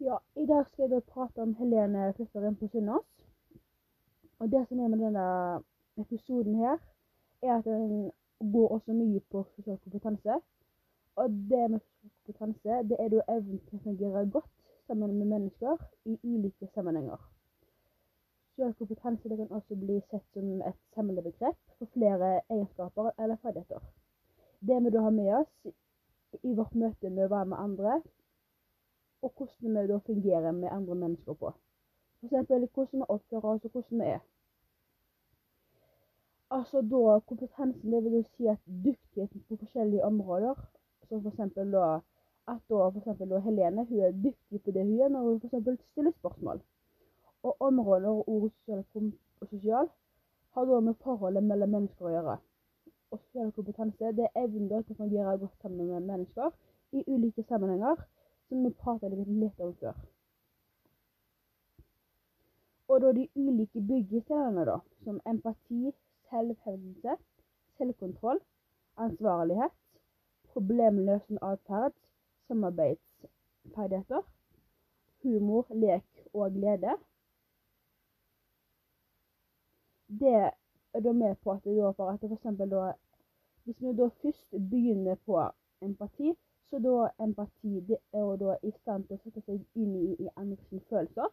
Ja, i dag skal jeg da prate om Helene flytter inn på Sunnaas. Og det som er med denne episoden her, er at den går også mye på sosial kompetanse. Og det med sosial kompetanse, det er da evnen til å fungere godt sammen med mennesker i ulike sammenhenger. Sosial kompetanse det kan også bli sett som et samlebegrep for flere egenskaper eller ferdigheter. Det vi da har med oss i vårt møte med å være med andre, og hvordan vi da fungerer med andre mennesker på. F.eks. hvordan vi oppfører oss, og hvordan vi er. Altså da kompetansen, det vil jo si at dyktigheten på forskjellige områder, som f.eks. da at da f.eks. da Helene hun er dyktig på det hun gjør når hun f.eks. stiller spørsmål. Og områder og ord og sosial har da med forholdet mellom mennesker å gjøre. Og sosial kompetanse det er evnen til å fungere godt sammen med mennesker i ulike sammenhenger som vi prata litt om før. Og da de ulike byggesteinene, da, som empati, selvhevdelse, selvkontroll, ansvarlighet, problemløsende atferd, samarbeidsferdigheter, humor, lek og glede. Det er da med på at det da for at f.eks. da Hvis vi da først begynner på empati, så da empati det er da i stand til å sette seg inn i, i andres følelser.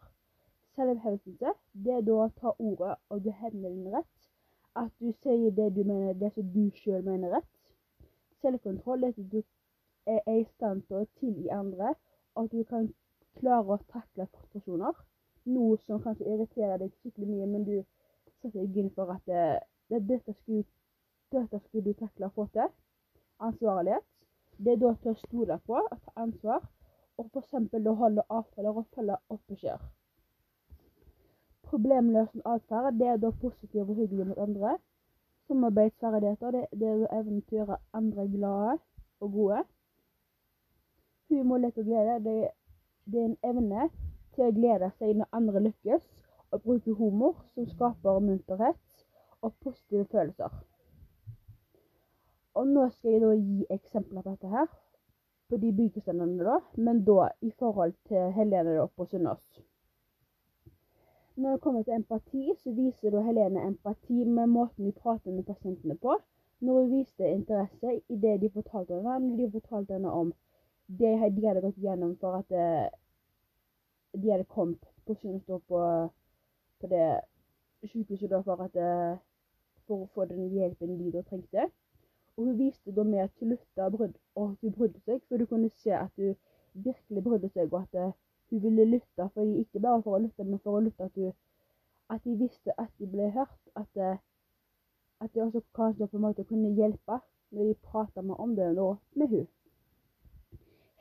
Selvhevdelse det er da å ta ordet og du hevner din rett. At du sier det du mener, det som du sjøl mener rett. Selvkontroll det er at du er i stand til å tilgi andre, og at du kan klare å takle frustrasjoner. Noe som kanskje irriterer deg skikkelig mye, men du setter deg inn for at det, det, dette, skulle, dette skulle du takle å få til. Ansvarlighet det er da til å stole på og ta ansvar, og f.eks. å holde avtaler og følge opp beskjeder. Problemløsende atferd det er da positiv og hyggelig mot andre. Samarbeidsferdigheter det, det er evnen til å gjøre andre glade og gode. Humor, lek og glede det, det er en evne til å glede seg når andre lykkes, og bruke humor som skaper munterhet og positive følelser. Og nå skal jeg da gi eksempler på dette her, på de bygesteinene da, men da i forhold til Helene da på Sunnaas. Når det kommer til empati, så viser da Helene empati med måten de prater med pasientene på. Når hun viste interesse i det de fortalte henne, når de fortalte henne om det de hadde gått gjennom for at eh, de hadde kommet på Sunnaas på, på det sykehuset da for, at, eh, for å få den hjelpen de da trengte. Og hun viste da med at hun lytta og at hun brydde seg, for du kunne se at hun virkelig brydde seg, og at uh, hun ville lytte. For ikke bare for å lytte, men for å lytte at, hun, at de visste at de ble hørt. At, uh, at de også kanskje på en måte kunne hjelpe når de prata om det nå med hun.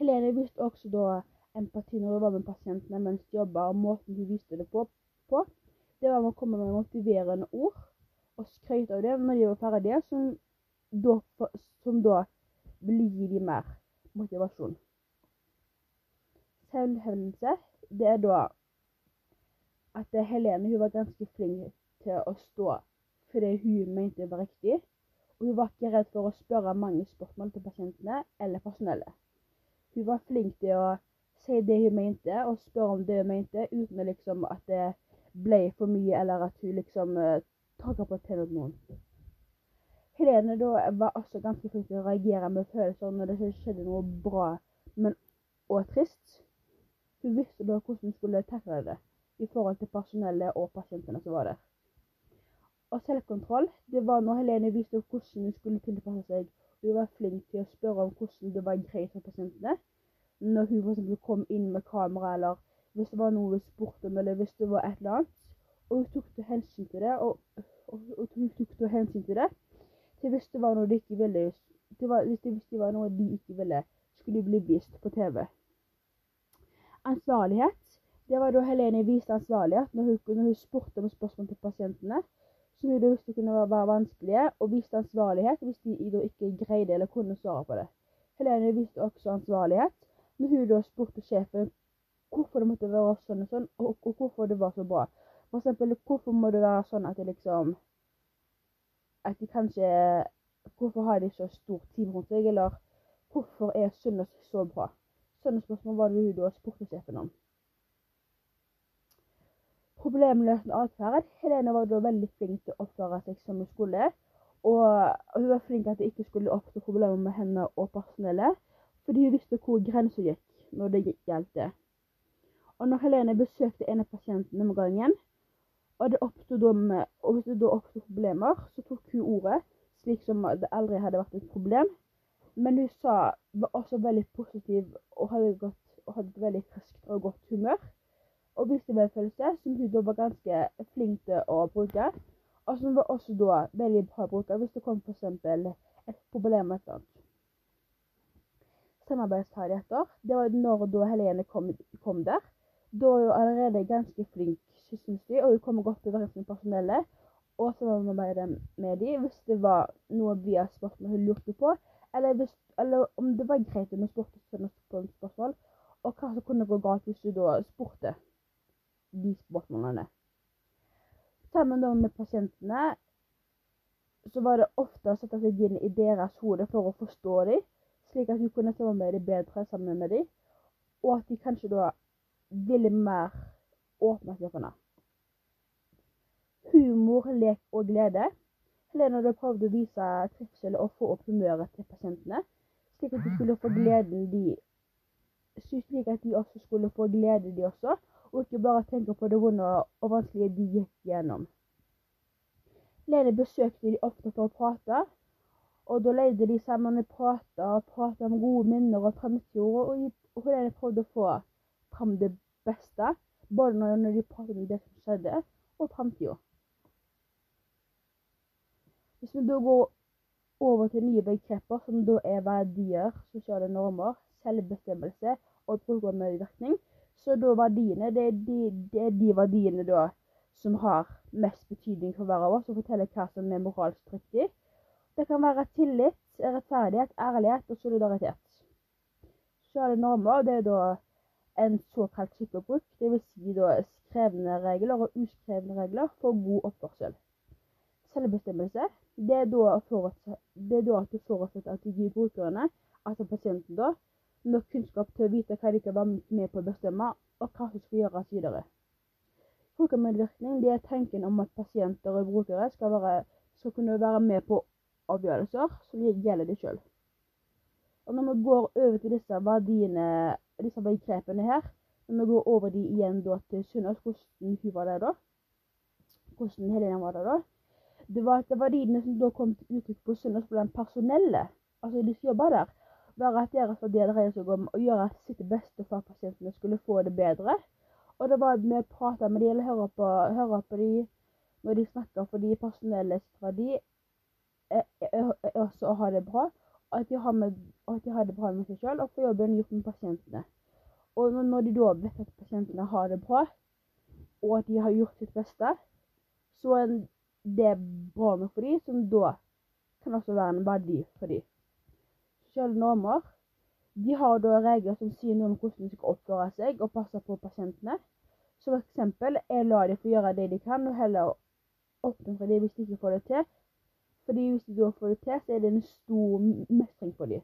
Helene viste også da empati når hun var med pasientene mens de jobba, og måten hun viste det på, på det var med å komme med motiverende ord og skryte av det når de var ferdige. Som da, som da vil gi dem mer motivasjon. Selvhevdelse, det er da at Helene hun var ganske flink til å stå for det hun mente var riktig. Og hun var ikke redd for å spørre mange spørsmål til pasientene eller personellet. Hun var flink til å si det hun mente, og spørre om det hun mente, uten liksom at det ble for mye, eller at hun liksom uh, tråkka på tennene noen. Helene da var også ganske flink til å reagere med følelser når det skjedde noe bra, men og trist. Hun visste da hvordan hun skulle takle det i forhold til personellet og pasientene som var der. Og selvkontroll, det var når Helene viste hvordan hun skulle tilpasse seg. Hun var flink til å spørre om hvordan det var greit for pasientene. Når hun f.eks. kom inn med kamera, eller hvis det var noe hun spurte om, eller hvis det var et eller annet. Og hun tok hensyn til det, og, og, og hun tok hensyn til det hvis det var noe de ikke ville det var, hvis, de visste var noe de ikke ville, skulle bli vist på TV. Ansvarlighet. Det var da Helene viste ansvarlighet når hun, når hun spurte om spørsmål til pasientene som hun visste kunne være vanskelige, og viste ansvarlighet hvis de da ikke greide eller kunne svare på det. Helene viste også ansvarlighet når hun da spurte sjefen hvorfor det måtte være sånn og sånn, og, og hvorfor det var så bra. For eksempel, hvorfor må det være sånn at det liksom at de kanskje Hvorfor har de så stort team rundt seg, eller hvorfor er Sunnaas så bra? Sånne spørsmål var det hun da spurte sjefen om. problemløsende atferd. Helene var da veldig flink til å oppføre seg som hun skulle. Og hun var flink til at det ikke skulle oppstå problemer med henne og personellet, fordi hun visste hvor grensa gikk når det gjaldt det. Og når Helene besøkte en av pasientene om gangen, og, det da med, og hvis det da oppsto problemer, så tok hun ordet, slik som det aldri hadde vært et problem. Men hun sa, var også veldig positiv og hadde, gått, og hadde et veldig friskt og godt humør. Og viste medfølelse, som hun da var ganske flink til å bruke. Og som var også da veldig bra å bruke hvis det kom f.eks. et problem med et eller annet. Samarbeidsferdigheter, det var når da Helene kom, kom der. Da var hun allerede ganske flink, syns de, og hun kommer godt overens med personellet. Og samarbeide med dem hvis det var noe via spørsmål hun lurte på, eller, hvis, eller om det var greit om hun spurte på spørsmål, og hva som kunne gå galt hvis du da spurte de spørsmålene. Sammen da med pasientene så var det ofte å sette seg inn i deres hode for å forstå dem, slik at hun kunne samarbeide bedre sammen med dem, og at de kanskje da ville mer oppmerksomhet. Humor, lek og glede. Helene hadde prøvd å vise trivsel og få opp humøret til pasientene, slik at de skulle få gleden de slik at de også skulle få glede, de også, og ikke bare tenke på det vonde og vanskelige de gikk gjennom. Lene besøkte de ofte for å prate, og da leide de sammen og prata og prata om gode minner og fremtid, og Helene prøvde å få fram det beste, både når de prater om det som skjedde, og framtida. Hvis vi da går over til nye begreper, som da er verdier, sosiale normer, selvbestemmelse og brukermedvirkning, så da verdiene det er de, det er de verdiene da som har mest betydning for hver av oss, og forteller hva som er moralsk riktig. Det kan være tillit, rettferdighet, ærlighet og solidaritet. Sosiale normer det er da en såkalt skikkebruk, dvs. Si skrevne regler og uskrevne regler for god oppførsel. Selvbestemmelse det er da, det er da at du forutsetter at du gir brukerne, altså pasienten, da, nok kunnskap til å vite hva de kan være med på å bestemme, og hva som skal gjøres videre. Brukermedvirkning er tanken om at pasienter og brukere skal, være, skal kunne være med på avgjørelser som gjelder de sjøl. Og når vi går over til disse verdiene disse begrepene her. Når vi går over de igjen da til Sunnaas, hvordan hun var der da. Hvordan Helena var der da. Det var, at verdiene de som da kom til uttrykk på Sunnaas blant personellet, personelle, altså de som jobba der, var at deres verdier dreier seg om å gjøre sitt beste for at pasientene skulle få det bedre. Og det var med å prate med dem eller høre på, hører på dem når de snakker, fordi personellets verdi er, er, er også å ha det bra at har, med, at de har det bra med seg selv og får jobben gjort med pasientene. Og når de da vet at pasientene har det bra, og at de har gjort sitt beste, så er det bra nok for dem, som da kan også være en verdi for dem. Sosiale normer de har da regler som sier noe om hvordan de skal oppføre seg og passe på pasientene. Som eksempel jeg lar dem få gjøre det de kan, og heller oppmuntre dem hvis de ikke får det til, fordi hvis de da får det til, så er det en stor mestring for dem.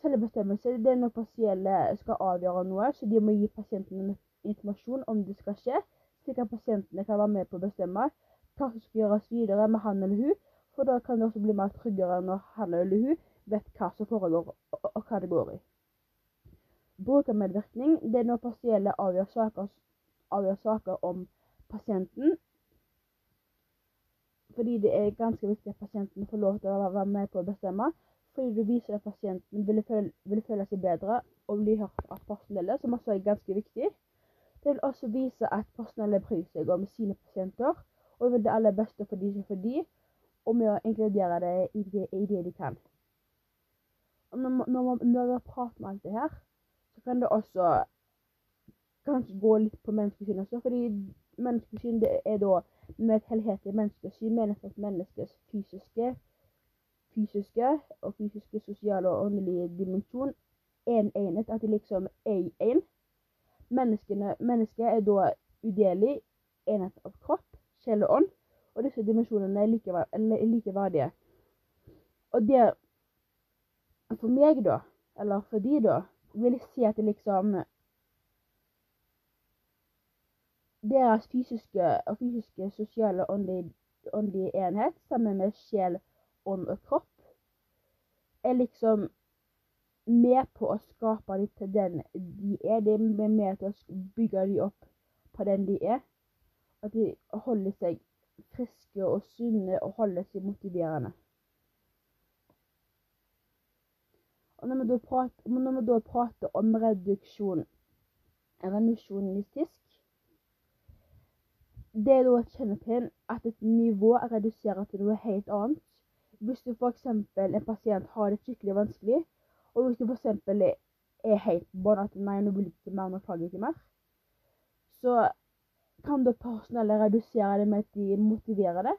Selvbestemmelse det er når pasienten skal avgjøre noe, så de må gi pasienten informasjon om det skal skje, slik at pasientene kan være med på å bestemme hva som skal gjøres videre med han eller hun, for da kan det også bli mer tryggere når han eller hun vet hva som foregår og, hva det går i. Brukermedvirkning det er når pasienten avgjør avgjør saker om pasienten fordi det er ganske viktig at pasienten får lov til å være med på å bestemme. Fordi du viser at pasienten vil føle, vil føle seg bedre og bli hørt av personellet, som også er ganske viktig. Det vil også vise at personellet bryr seg om sine pasienter og vil det aller beste for de som for de, og med å inkludere det i det, i det de kan. Når, man, når vi prater med alt det her, så kan det også kanskje gå litt på menneskesynet også, fordi menneskesyn det er da med et helhetlig menneskesyn menes at menneskets fysiske, fysiske og fysiske, sosiale og åndelige dimensjon er en enhet. At de liksom er én. Mennesket er da udelig enhet av kropp, sjel og ånd. Og disse dimensjonene er likeverdige. Og det For meg, da, eller for de, da, vil jeg si at det liksom deres fysiske og fysiske, sosiale og åndelige, åndelige enhet sammen med sjel, ånd og kropp er liksom med på å skape dem til den de er. De er med til å bygge dem opp på den de er. At de holder seg friske og sunne og holder seg motiverende. Og når vi da prater, vi da prater om reduksjon, reduksjonistisk Det er da et kjennetegn at et nivå reduserer til noe helt annet. Hvis du f.eks. en pasient har det skikkelig vanskelig, og hvis du f.eks. er helt på bånn at nei, nå vil ikke mer, nå klager ikke mer, så kan da personellet redusere det med at de motiverer det.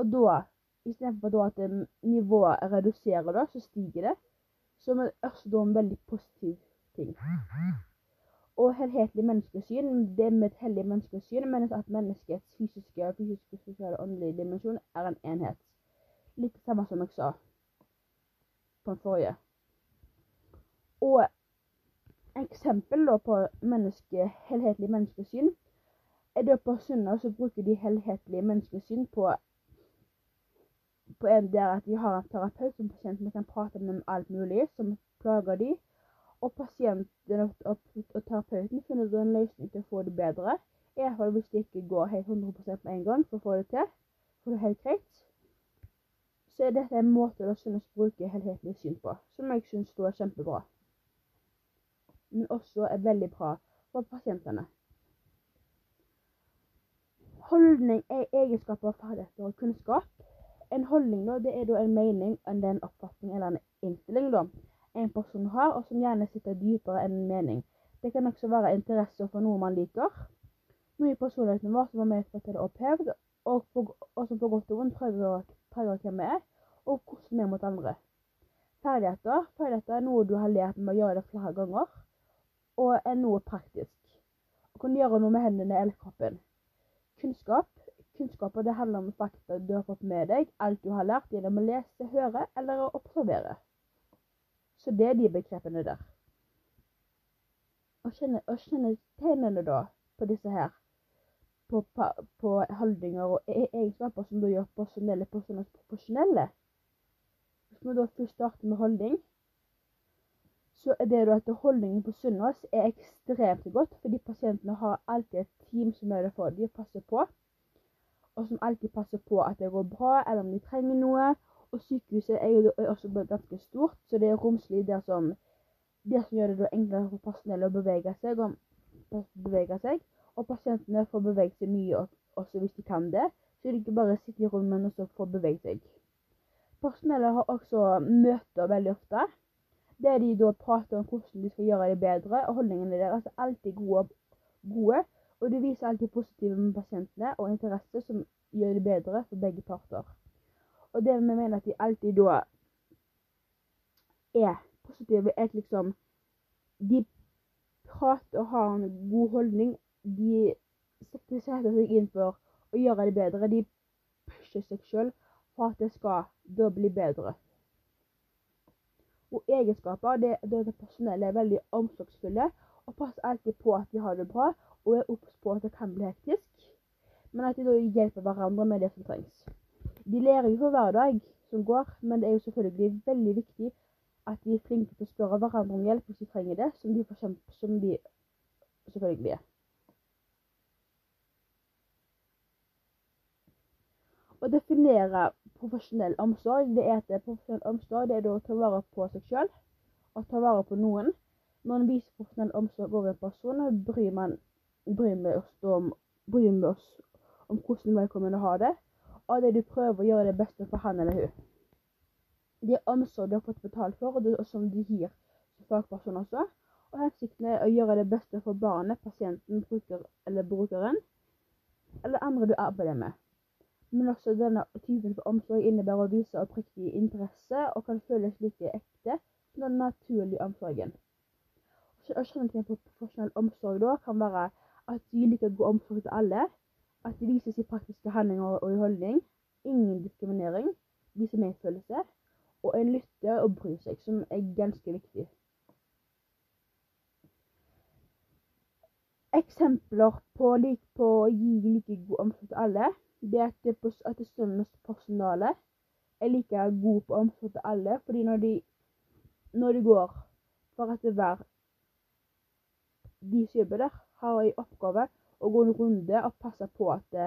Og da, istedenfor at nivået reduserer det, så stiger det. Som er også da en veldig positiv ting. Og helhetlig menneskesyn, det med et hellig menneskesyn menes at menneskets fysiske, fysiske, sosiale og åndelige dimensjon er en enhet. Litt det samme som jeg sa på den forrige. Og eksempel da på menneske, helhetlig menneskesyn er da på Sunna så bruker de helhetlige menneskesyn på på en der at de har en terapeut som pasientene kan prate med om alt mulig som plager de, og pasienten og, terapeuten finner en løsning til å få det bedre. I hvert fall hvis det ikke går helt 100 på en gang for å få det til, for det er helt greit. Så er dette en måte å synes bruke helhetlig syn på, som jeg syns er kjempebra. Men også er veldig bra for pasientene. Holdning er egenskaper, ferdigheter og kunnskap. En holdning da, det er da en mening, en oppfatning eller en innstilling da, en person har, og som gjerne sitter dypere enn en mening. Det kan også være interesse for noe man liker. Noe i personligheten vår som var medført til opphevd, og, og, og, som på godt og vondt preger hvem vi er, og hvordan vi er mot andre. Ferdigheter. Ferdigheter er noe du har lært med å gjøre det flere ganger, og er noe praktisk. Å kunne gjøre noe med hendene eller kroppen. Kunnskap. Kunnskaper det handler om fakta du har fått med deg, alt du har lært gjennom å lese, høre eller å observere. Så det er de begrepene der. Og kjennetegnene da på disse her, på, på, på holdninger og egenskaper som du gjør personelle personer profesjonelle Hvis vi da først starter med holdning, så er det at holdningen på Sunnaas er ekstremt godt, fordi pasientene har alltid et team som er der for de passer på, og som alltid passer på at det går bra, eller om de trenger noe. Og sykehuset er jo også ganske stort, så det er romslig der som, det som gjør det enklere for personellet å bevege seg, og, bevege seg. Og pasientene får bevege seg mye også hvis de kan det, så de ikke bare sitter i rommet men også får bevege seg. Personellet har også møter veldig ofte der de da prater om hvordan de skal gjøre det bedre, og holdningene deres er alltid gode, gode og de viser alltid positive med pasientene og interesse som gjør det bedre for begge parter. Og det vi mener at de alltid da er positive, er at liksom De prater og har en god holdning. De setter seg inn for å gjøre det bedre. De pusher seg sjøl for at det skal da bli bedre. Og egenskaper det, det, det personelle er veldig omsorgsfulle og passer alltid på at de har det bra og er obs på at det kan bli hektisk, men at de da hjelper hverandre med det som trengs. De lærer jo for hver dag som går, men det er jo selvfølgelig veldig viktig at de er flinke til å spørre hverandre om hjelp hvis de trenger det, som de, kjempe, som de selvfølgelig er. Å definere profesjonell omsorg, det er at profesjonell omsorg det er å ta vare på seg sjøl og ta vare på noen. Når en viser profesjonell omsorg over en person, bryr, man, bryr, oss om, bryr vi oss om hvordan vedkommende har det, og det du prøver å gjøre det beste for han eller hun. Det er omsorg du har fått betalt for, og, det, og som du gir som fagperson også. Og hensikten er å gjøre det beste for barnet, pasienten, bruker eller brukeren, eller andre du arbeider med. Men også denne typen for omsorg innebærer å vise oppriktig interesse og kan føles like ekte som den naturlige omsorgen. Å kjennetegn på profesjonell omsorg da kan være at de liker god omsorg til alle, at de vises i praktiske handlinger og i holdning, ingen diskriminering, viser medfølelse, og en lytter og bryr seg, som er ganske viktig. eksempler på, like, på å gi like god omsorg til alle, det er at, det, at personale er like god på omsorg til alle. Fordi når de, når de går for at hver de som jobber der, har en oppgave å gå en runde og passe på at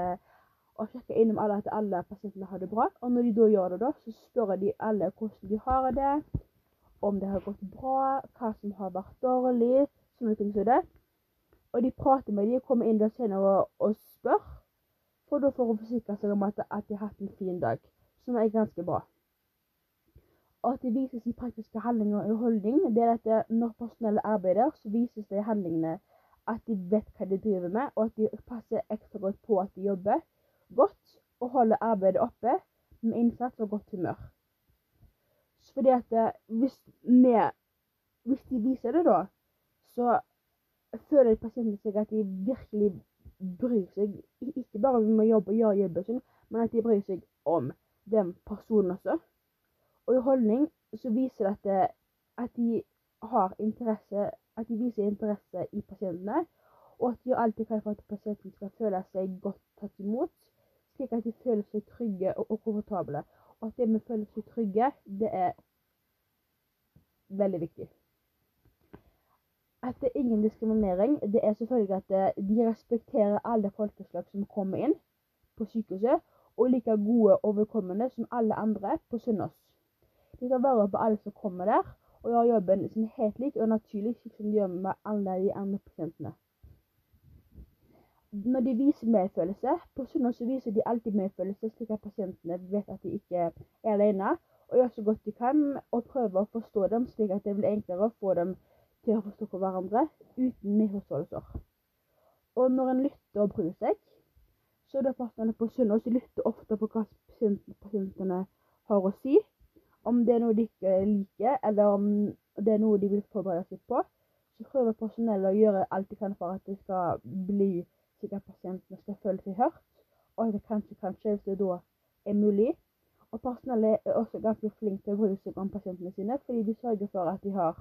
og sjekke innom alle at alle pasientene har det bra. Og når de da gjør det, da, så spør de alle hvordan de har det, om det har gått bra, hva som har vært dårlig, sånne ting som det. Og de prater med dem, kommer inn der senere og, og spør, for da får hun forsikre seg om at, at, de har hatt en fin dag, som er ganske bra. Og at det vises i praktiske handlinger og holdning, det er at når personellet arbeider, så vises det i handlingene at de vet hva de driver med, og at de passer ekstra godt på at de jobber godt og holder arbeidet oppe med innsats og godt humør. Fordi at eh, hvis, vi, hvis de viser det, da, så føler pasienten seg at de virkelig bryr seg, ikke bare om å jobbe og gjøre jobben sin, men at de bryr seg om den personen også. Og i holdning så viser det at, at de har interesse, at de viser interesse i pasientene, og at de gjør alt de kan for at pasienten skal føle seg godt tatt imot, slik at de føler seg trygge og, og komfortable. Og at det med å føle seg trygge, det er veldig viktig at det er ingen diskriminering, det er selvfølgelig at eh, de respekterer alle folkeslag som kommer inn på sykehuset, og like gode og velkomne som alle andre på Sunnaas. De tar vare på alle som kommer der, og gjør jobben sin helt lik og naturlig, slik som de gjør med alle de andre pasientene. Når de viser medfølelse, på Sunnaas viser de alltid medfølelse, slik at pasientene vet at de ikke er alene, og gjør så godt de kan, og prøver å forstå dem, slik at det blir enklere å få dem til å forstå hverandre uten misforståelser. Og når en lytter og bryr seg, så er det partene på Sunnaas lytter ofte på hva pasientene har å si. Om det er noe de ikke liker, eller om det er noe de vil forberede seg på, så prøver personellet å gjøre alt de kan for at det skal bli slik at pasientene skal føle seg hørt, og kanskje, kanskje, hvis det da er mulig. Og personellet er også ganske flinke til å bry seg om pasientene sine, fordi de sørger for at de har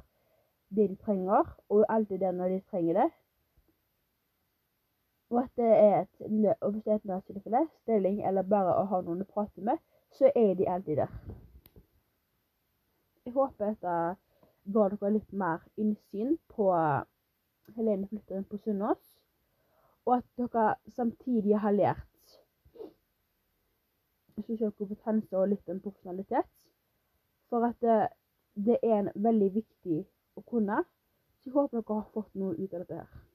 det de trenger, og alltid det når de trenger det. Og at det er et, og hvis det er et nødstilfelle, stilling eller bare å ha noen å prate med, så er de alltid der. Jeg håper dette ga dere litt mer innsyn på Helene flytter inn på Sunnaas, og at dere samtidig har lært sosial kompetanse og litt om profesjonalitet. For at det, det er en veldig viktig å kunne. Så jeg håper dere har fått noe ut av dette her.